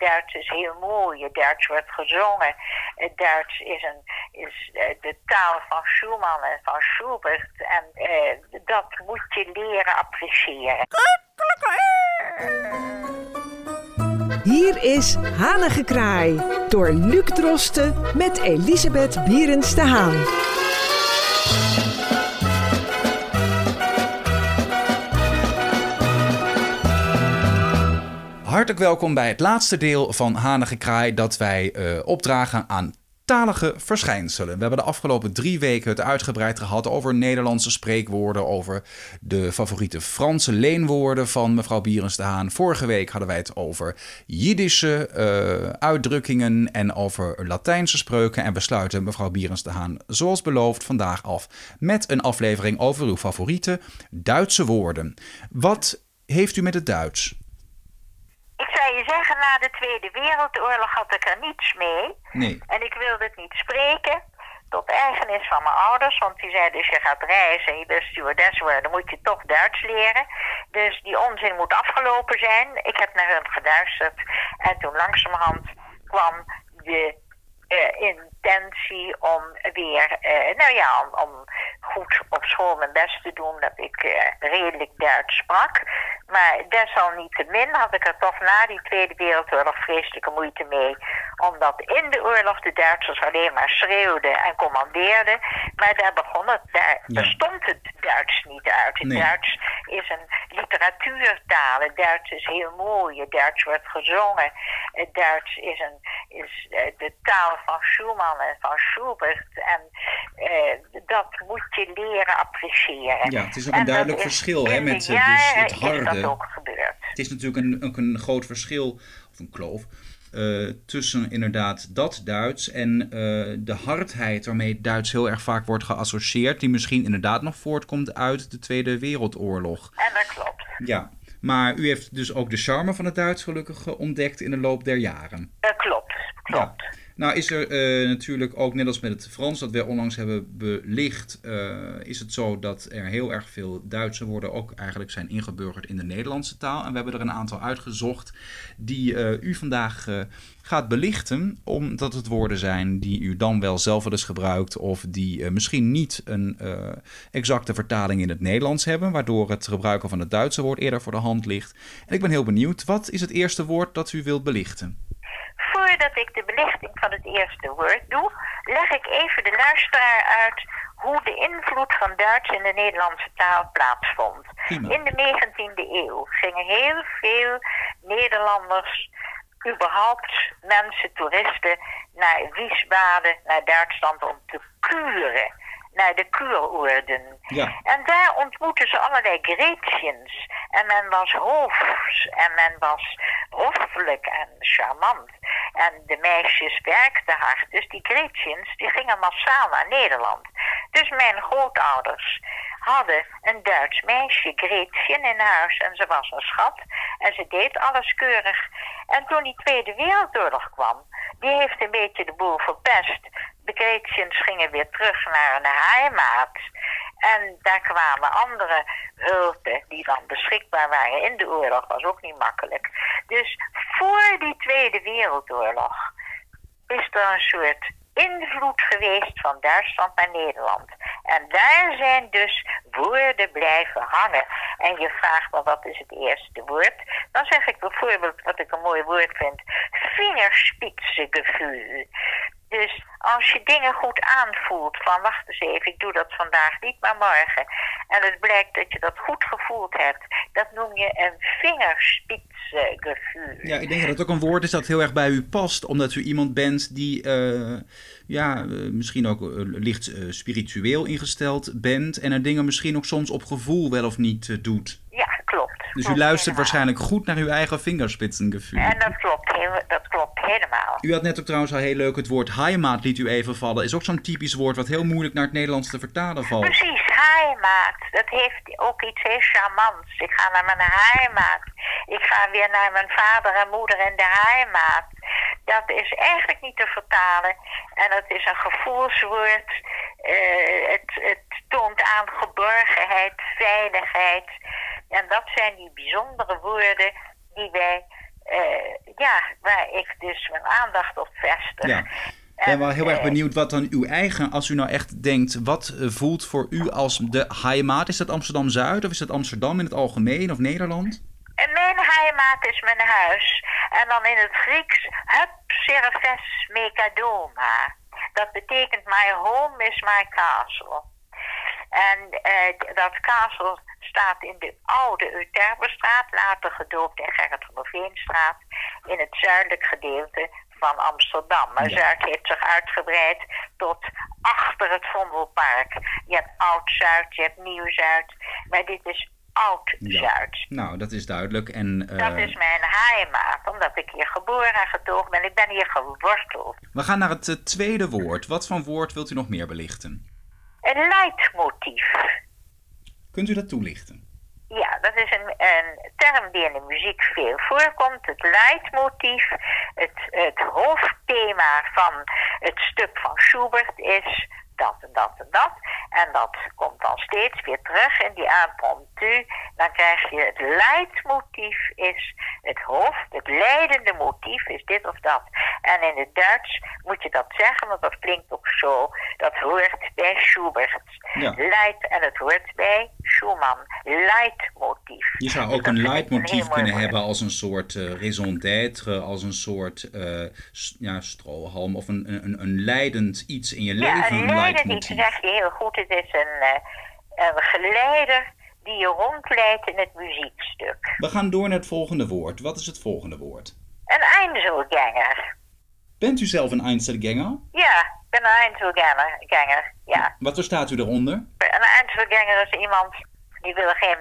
Duits is heel mooi. Duits wordt gezongen. Duits is, een, is eh, de taal van Schumann en van Schubert. En uh, dat moet je leren appreciëren. Hier is Hanengekraai door Luc Drosten met Elisabeth Bierens de Haan. Hartelijk welkom bij het laatste deel van Hanengekraai dat wij uh, opdragen aan talige verschijnselen. We hebben de afgelopen drie weken het uitgebreid gehad over Nederlandse spreekwoorden, over de favoriete Franse leenwoorden van mevrouw Bierens de Haan. Vorige week hadden wij het over Jiddische uh, uitdrukkingen en over Latijnse spreuken. En we sluiten mevrouw Bierens de Haan zoals beloofd vandaag af met een aflevering over uw favoriete Duitse woorden. Wat heeft u met het Duits? Je zeggen, na de Tweede Wereldoorlog had ik er niets mee. Nee. En ik wilde het niet spreken. Tot ergernis van mijn ouders, want die zeiden: als je gaat reizen en je wil stewardess worden, dan moet je toch Duits leren. Dus die onzin moet afgelopen zijn. Ik heb naar hun geluisterd. En toen langzamerhand kwam de uh, intentie om weer, uh, nou ja, om, om, goed op school mijn best te doen, dat ik uh, redelijk Duits sprak. Maar desalniettemin had ik er toch na die Tweede Wereldoorlog vreselijke moeite mee. Omdat in de oorlog de Duitsers alleen maar schreeuwden en commandeerden. Maar daar begon het, daar ja. bestond het Duits niet uit. Het Nee. Duits is een literatuurtaal. Het Duits is heel mooi. Het Duits wordt gezongen. Het Duits is, een, is eh, de taal van Schumann en van Schubert. En eh, dat moet je leren appreciëren. Ja, het is ook En een duidelijk is verschil hè, met eh, dus het is harde. dat ook gebeurd. Het is natuurlijk een, ook een groot verschil, of een kloof, eh, tussen inderdaad dat Duits en de hardheid waarmee Duits heel erg vaak wordt geassocieerd, die misschien inderdaad nog voortkomt uit de Tweede Wereldoorlog. En dat klopt. Ja, maar u heeft dus ook de charme van het Duits gelukkig ontdekt in de loop der jaren. Dat klopt. klopt. Ja. Nou is er eh, natuurlijk ook, net als met het Frans dat wij onlangs hebben belicht, eh, is het zo dat er heel erg veel Duitse woorden ook eigenlijk zijn ingeburgerd in de Nederlandse taal. En we hebben er een aantal uitgezocht die eh, u vandaag gaat belichten, omdat het woorden zijn die u dan wel zelf wel eens gebruikt of die misschien niet een exacte vertaling in het Nederlands hebben, waardoor het gebruiken van het Duitse woord eerder voor de hand ligt. En ik ben heel benieuwd, wat is het eerste woord dat u wilt belichten? Voordat ik de belichting van het eerste woord doe, leg ik even de luisteraar uit hoe de invloed van Duits in de Nederlandse taal plaatsvond. In de 19e eeuw gingen heel veel Nederlanders, überhaupt mensen, toeristen, naar Wiesbaden, naar Duitsland om te kuren. Naar de kuuroorden. Ja. En daar ontmoetten ze allerlei Gretchens. En men was hoofs. En men was hoffelijk en charmant. En de meisjes werkten hard. Dus die Gretchens die gingen massaal naar Nederland. Dus mijn grootouders hadden een Duits meisje, Gretchen, in huis. En ze was een schat. En ze deed alles keurig. En toen die Tweede Wereldoorlog kwam, die heeft een beetje de boel verpest. De Gretchens gingen weer terug naar hun heimaat. En daar kwamen andere hulpen die dan beschikbaar waren in de oorlog. Was ook niet makkelijk. Dus voor die Tweede Wereldoorlog is er een soort invloed geweest van Duitsland naar Nederland. En daar zijn dus woorden blijven hangen. En je vraagt me wat is het eerste woord? Dan zeg ik bijvoorbeeld wat ik een mooi woord vind. Vingerspitsengevoel. Dus als je dingen goed aanvoelt, van wacht eens even, ik doe dat vandaag niet, maar morgen. En het blijkt dat je dat goed gevoeld hebt, dat noem je een vingerspitsengevoel. Ja, ik denk dat het ook een woord is dat heel erg bij u past, omdat u iemand bent die eh, ja, eh, misschien ook eh, licht spiritueel ingesteld bent en er dingen misschien ook soms op gevoel wel of niet doet. Dus u luistert helemaal. waarschijnlijk goed naar uw eigen vingerspitsengevoel. En dat klopt, heel, dat klopt helemaal. U had net ook trouwens al heel leuk het woord heimaat liet u even vallen. Is ook zo'n typisch woord wat heel moeilijk naar het Nederlands te vertalen valt. Precies, heimaat. Dat heeft ook iets heel charmants. Ik ga naar mijn heimaat. Ik ga weer naar mijn vader en moeder in de heimaat. Dat is eigenlijk niet te vertalen. En het is een gevoelswoord. Eh, het, het toont aan geborgenheid, veiligheid. En dat zijn die bijzondere woorden die wij eh, ja, waar ik dus mijn aandacht op vestig. Ja. Ik ben wel heel erg benieuwd wat dan uw eigen, als u nou echt denkt, wat eh, voelt voor u als de heimat? Is dat Amsterdam-Zuid of is dat Amsterdam in het algemeen of Nederland? Mijn heimat is mijn huis. En dan in het Grieks, hup, serves mekadoma. Dat betekent my home is my castle. En eh, dat castle staat in de oude Euterbestraat, later gedoopt in Gerrit van der Veenstraat, in het zuidelijk gedeelte van Amsterdam. Maar Zuid heeft zich uitgebreid tot achter het Vondelpark. Je hebt Oud-Zuid, je hebt Nieuw-Zuid, maar dit is Oud-Zuid. Nou, dat is duidelijk. En, uh... Dat is mijn heimat, omdat ik hier geboren en getogen ben. Ik ben hier geworteld. We gaan naar het uh, tweede woord. Wat voor woord wilt u nog meer belichten? Een leidmotief. Kunt u dat toelichten? Ja, dat is een, een term die in de muziek veel voorkomt. Het leidmotief, het, het hoofdthema van het stuk van Schubert is dat en dat en dat. En dat komt dan steeds weer terug in die impromptu. Dan krijg je het leidmotief is het hoofd, het leidende motief is dit of dat. En in het Duits moet je dat zeggen, want dat klinkt ook zo. Dat hoort bij Schubert. Ja. Leid en het hoort bij Schumann. Leidmotief. Je zou ook een leidmotief kunnen hebben als een soort uh, raison d'être, als een soort uh, ja, strohalm of een, een, een leidend iets in je ja, leven. Een leidend iets zeg je heel goed. Het is een, uh, een geleider die je rondleidt in het muziekstuk. We gaan door naar het volgende woord. Wat is het volgende woord? Een Einzelganger. Bent u zelf een Einzelganger? Ja, ik ben een Einzelganger, ja. Wat verstaat u eronder? Een Einzelganger is iemand die wil geen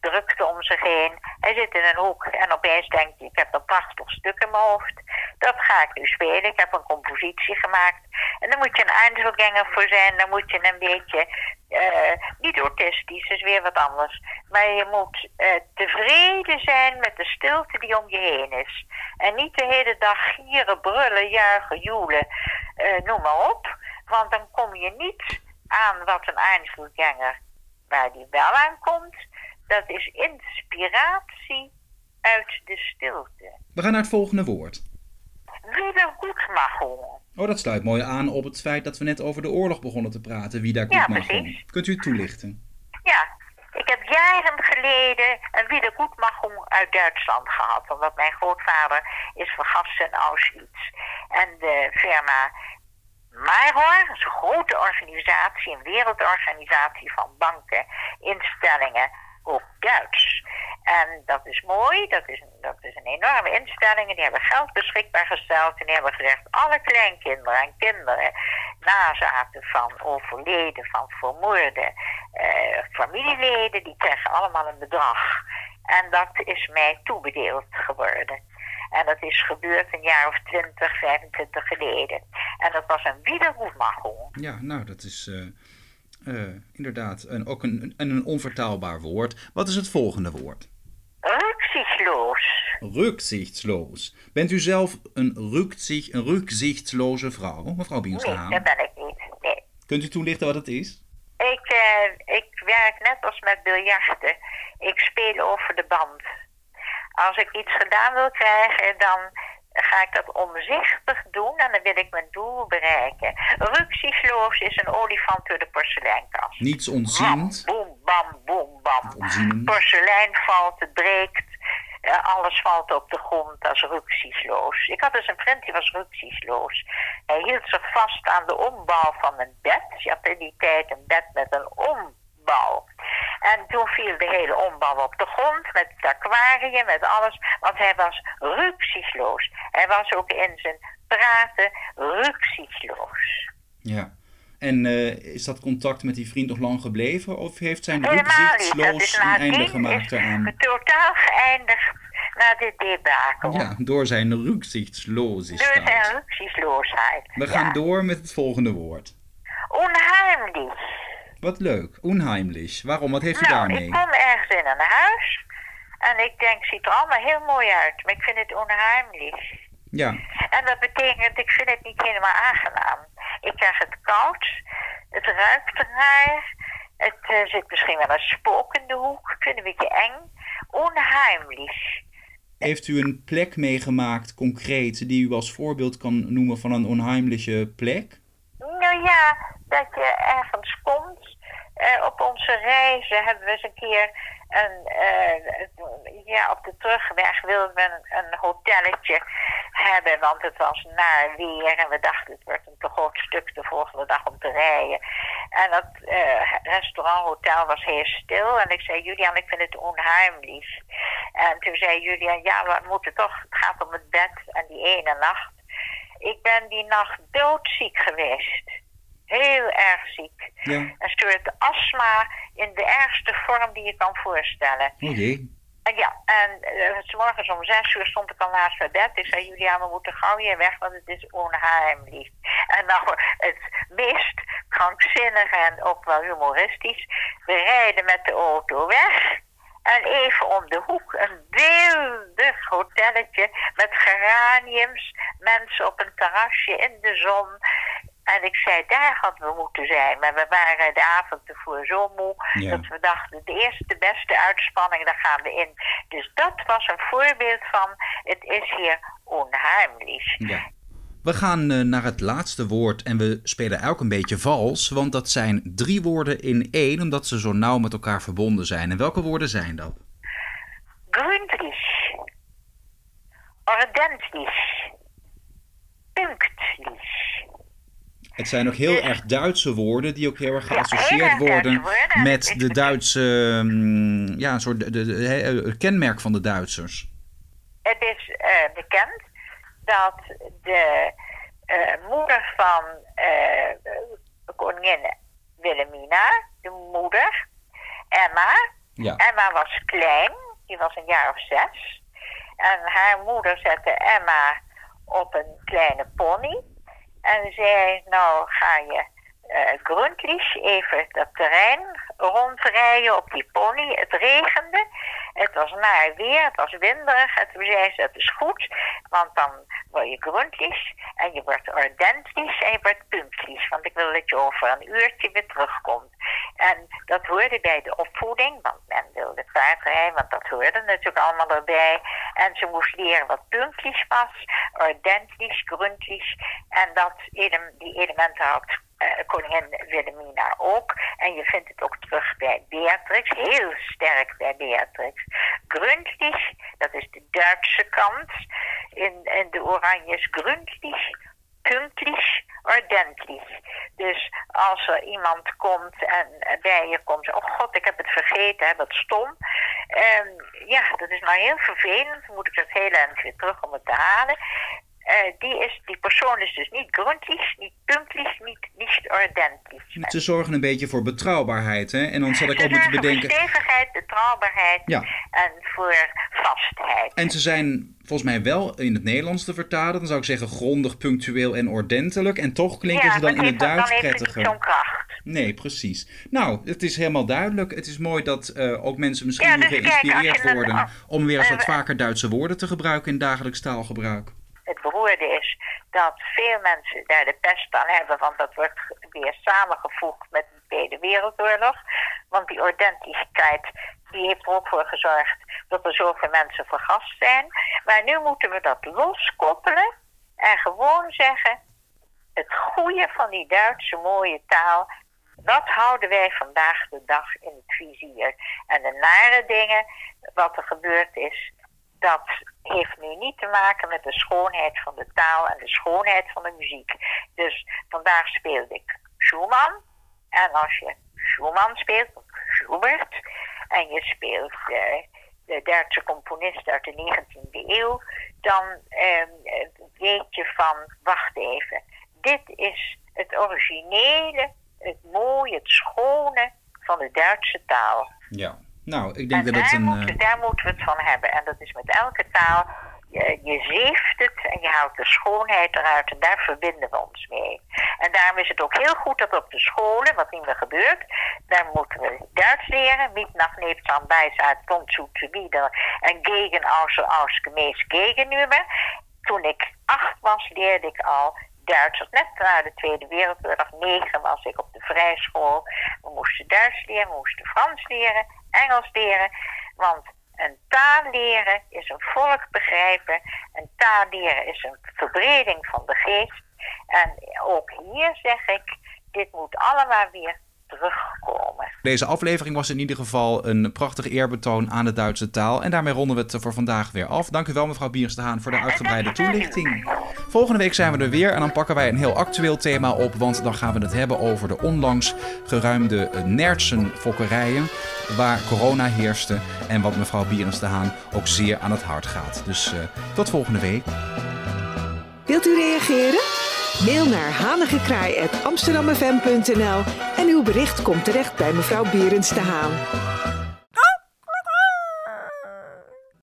drukte om zich heen. Hij zit in een hoek en opeens denkt hij, ik heb een prachtig stuk in mijn hoofd. Dat ga ik nu spelen. Ik heb een compositie gemaakt. En dan moet je een Einzelganger voor zijn. Dan moet je een beetje, uh, niet autistisch, is weer wat anders. Maar je moet uh, tevreden zijn met de stilte die om je heen is. En niet de hele dag gieren, brullen, juichen, joelen, uh, noem maar op. Want dan kom je niet aan wat een Einzelganger waar die wel aan komt, dat is inspiratie uit de stilte. We gaan naar het volgende woord. Wiedergutmachung. Oh, dat sluit mooi aan op het feit dat we net over de oorlog begonnen te praten. Wiedergutmachung. Ja, Kunt u het toelichten? Ja, ik heb jaren geleden een wiedergutmachung uit Duitsland gehad. Omdat mijn grootvader is vergast in Auschwitz. En de firma Maror is een grote organisatie, een wereldorganisatie van banken, instellingen, ook Duits. En dat is mooi, dat is, dat is een enorme instelling. Die hebben geld beschikbaar gesteld en die hebben gezegd: alle kleinkinderen en kinderen, nazaten van overleden, van vermoorde eh, familieleden, die krijgen allemaal een bedrag. En dat is mij toebedeeld geworden. En dat is gebeurd een jaar of 20, 25 geleden. En dat was een wiedergutmachung. Ja, nou, dat is uh, uh, inderdaad een, ook een, een, een onvertaalbaar woord. Wat is het volgende woord? Rücksichtsloos. Rücksichtsloos. Bent u zelf een, rücksicht, een rücksichtsloze vrouw, mevrouw Bienstra? Nee, dat ben ik niet. Nee. Kunt u toelichten wat het is? Ik, uh, ik werk net als met biljarten. Ik speel over de band. Als ik iets gedaan wil krijgen, dan ga ik dat omzichtig doen en dan wil ik mijn doel bereiken. Rücksichtsloos is een olifant door de porseleinkast. Niets ontziend. Boom, bam, boom, bam. Porselein valt, het breekt. Uh, alles valt op de grond, dat is rücksichtsloos. Ik had dus een vriend die was rücksichtsloos. Hij hield zich vast aan de ombouw van een bed. Je had in die tijd een bed met een En toen viel de hele ombouw op de grond met het aquarium, met alles. Want hij was rücksichtsloos. Hij was ook in zijn praten rücksichtsloos. Ja. En uh, is dat contact met die vriend nog lang gebleven? Of heeft zijn rücksichtsloos een einde gemaakt eraan? totaal geëindigd na dit debakel. Ja, door zijn rücksichtsloosheid. Door zijn. We gaan door met het volgende woord. Onheimlich. Wat leuk, onheimlich. Waarom? Wat heeft u nou, daarmee? Ik kom ergens in een huis en ik denk, ziet er allemaal heel mooi uit, maar ik vind het onheimlich. Ja. En dat betekent, ik vind het niet helemaal aangenaam. Ik krijg het koud, het ruikt raar, het uh, zit misschien wel een spook in de hoek, ik vind het een beetje eng. Onheimlich. heeft u een plek meegemaakt, concreet, die u als voorbeeld kan noemen van een onheimliche plek? Nou ja, dat je ergens komt. Uh, op onze reizen hebben we eens een keer een, uh, ja, op de terugweg wilden we een, een, hotelletje hebben, want het was naar weer en we dachten het wordt een te groot stuk de volgende dag om te rijden. En dat uh, restaurant, hotel was heel stil en ik zei Julian, ik vind het onheimlich. En toen zei Julian, ja, we moeten toch, het gaat om het bed en die ene nacht. Ik ben die nacht doodziek geweest. Heel erg ziek. Ja. Een soort astma in de ergste vorm die je kan voorstellen. Oh jee. En ja, en uh, s morgens om zes uur stond ik al naast mijn bed. Ik zei, Julia, we moeten gauw hier weg, want het is onheimlich. En nou, het meest krankzinnige en ook wel humoristisch. We rijden met de auto weg. En even om de hoek een beeldig hotelletje met geraniums. Mensen op een terrasje in de zon. En ik zei, daar hadden we moeten zijn. Maar we waren de avond ervoor zo moe dat we dachten, de eerste beste uitspanning, daar gaan we in. Dus dat was een voorbeeld van, het is hier onheimlich. Ja. We gaan uh, naar het laatste woord en we spelen elk een beetje vals, want dat zijn drie woorden in één, omdat ze zo nauw met elkaar verbonden zijn. En welke woorden zijn dat? Gründlich, ordentlich, pünktlich. Het zijn ook heel erg Duitse woorden die ook heel erg geassocieerd worden met de Duitse, um, ja, een soort de, de, de, kenmerk van de Duitsers. Het is uh, bekend dat de uh, moeder van uh, koningin Wilhelmina, de moeder, Emma, ja. Emma was klein, die was een jaar of zes. En haar moeder zette Emma op een kleine pony. En zei, nou ga je uh, even dat terrein rondrijden op die pony. Het regende, het was naar weer, het was winderig. En toen zei ze, dat is goed, want dan word je gründlich en je wordt ordentlich en je wordt pünktlich. Want ik wil dat je over een uurtje weer terugkomt. En dat hoorde bij de opvoeding, want men wilde paardrijden, want dat hoorde natuurlijk allemaal erbij. En ze moest leren wat pünktlich was, ordentlich, gründlich. En dat, die elementen had uh, koningin Wilhelmina ook. En je vindt het ook terug bij Beatrix, heel sterk bij Beatrix. Gründlich, dat is de Duitse kant in, in de Oranjes. Gründlich, pünktlich, ordentlich. Dus als er iemand komt en bij je komt, oh god, ik heb het vergeten, hè, wat stom. Um, ja, dat is nou heel vervelend. Dan moet ik dat heel eind weer terug om het te halen. Uh, die, is, die persoon is dus niet gründlich, niet pünktlich, niet, niet ordentlich. Ze zorgen een beetje voor betrouwbaarheid, hè? En dan zal ik ook moeten bedenken... voor stevigheid, betrouwbaarheid ja. en voor vastheid. En ze zijn volgens mij wel in het Nederlands te vertalen. Dan zou ik zeggen grondig, punctueel en ordentelijk. En toch klinken ze dan in het Duits dan prettiger. zo'n kracht. Nee, precies. Nou, het is helemaal duidelijk. Het is mooi dat uh, ook mensen misschien ja, dus geïnspireerd kijk, worden... om weer eens wat vaker Duitse woorden te gebruiken in dagelijks taalgebruik is dat veel mensen daar de pest aan hebben, want dat wordt weer samengevoegd met de Tweede Wereldoorlog. Want die ordentelijkheid die heeft er ook voor gezorgd dat er zoveel mensen vergast zijn. Maar nu moeten we dat loskoppelen en gewoon zeggen: het goede van die Duitse mooie taal, dat houden wij vandaag de dag in het vizier. En de nare dingen, wat er gebeurd is, dat heeft nu niet te maken met de schoonheid van de taal en de schoonheid van de muziek. Dus vandaag speelde ik Schumann. En als je Schumann speelt, Schubert, en je speelt uh, de Duitse componist uit de 19e eeuw, dan uh, weet je van, wacht even, dit is het originele, het mooie, het schone van de Duitse taal. Ja. Nou, ik denk dat het een... Moet, uh... Daar moeten we het van hebben. En dat is met elke taal. Je, je zeeft het en je houdt de schoonheid eruit. En daar verbinden we ons mee. En daarom is het ook heel goed dat op de scholen, wat niet meer gebeurt, daar moeten we Duits leren. Niet nach Nebsan bijzaad, komt zu wieder. En gegen außer ausgemäß gegenüber. Toen ik acht was, leerde ik al Duits. Net na de Tweede Wereldoorlog, negen was ik op de vrijschool. We moesten Duits leren, we moesten Frans leren. Engels leren. Want Een taal leren is een volk begrijpen. Een taal leren is een verbreding van de geest. En ook hier zeg ik, dit moet allemaal weer terugkomen. Deze aflevering was in ieder geval een prachtig eerbetoon aan de Duitse taal. En daarmee ronden we het voor vandaag weer af. Dank u wel, mevrouw Biers de Haan, voor de uitgebreide toelichting. Volgende week zijn we er weer en dan pakken wij een heel actueel thema op. Want dan gaan we het hebben over de onlangs geruimde Nertsen-fokkerijen. Waar corona heerste en wat mevrouw Bierens de Haan ook zeer aan het hart gaat. Dus uh, tot volgende week. Wilt u reageren? Mail naar hanigekraai.amsterdammefm.nl en uw bericht komt terecht bij mevrouw Berends de Haan.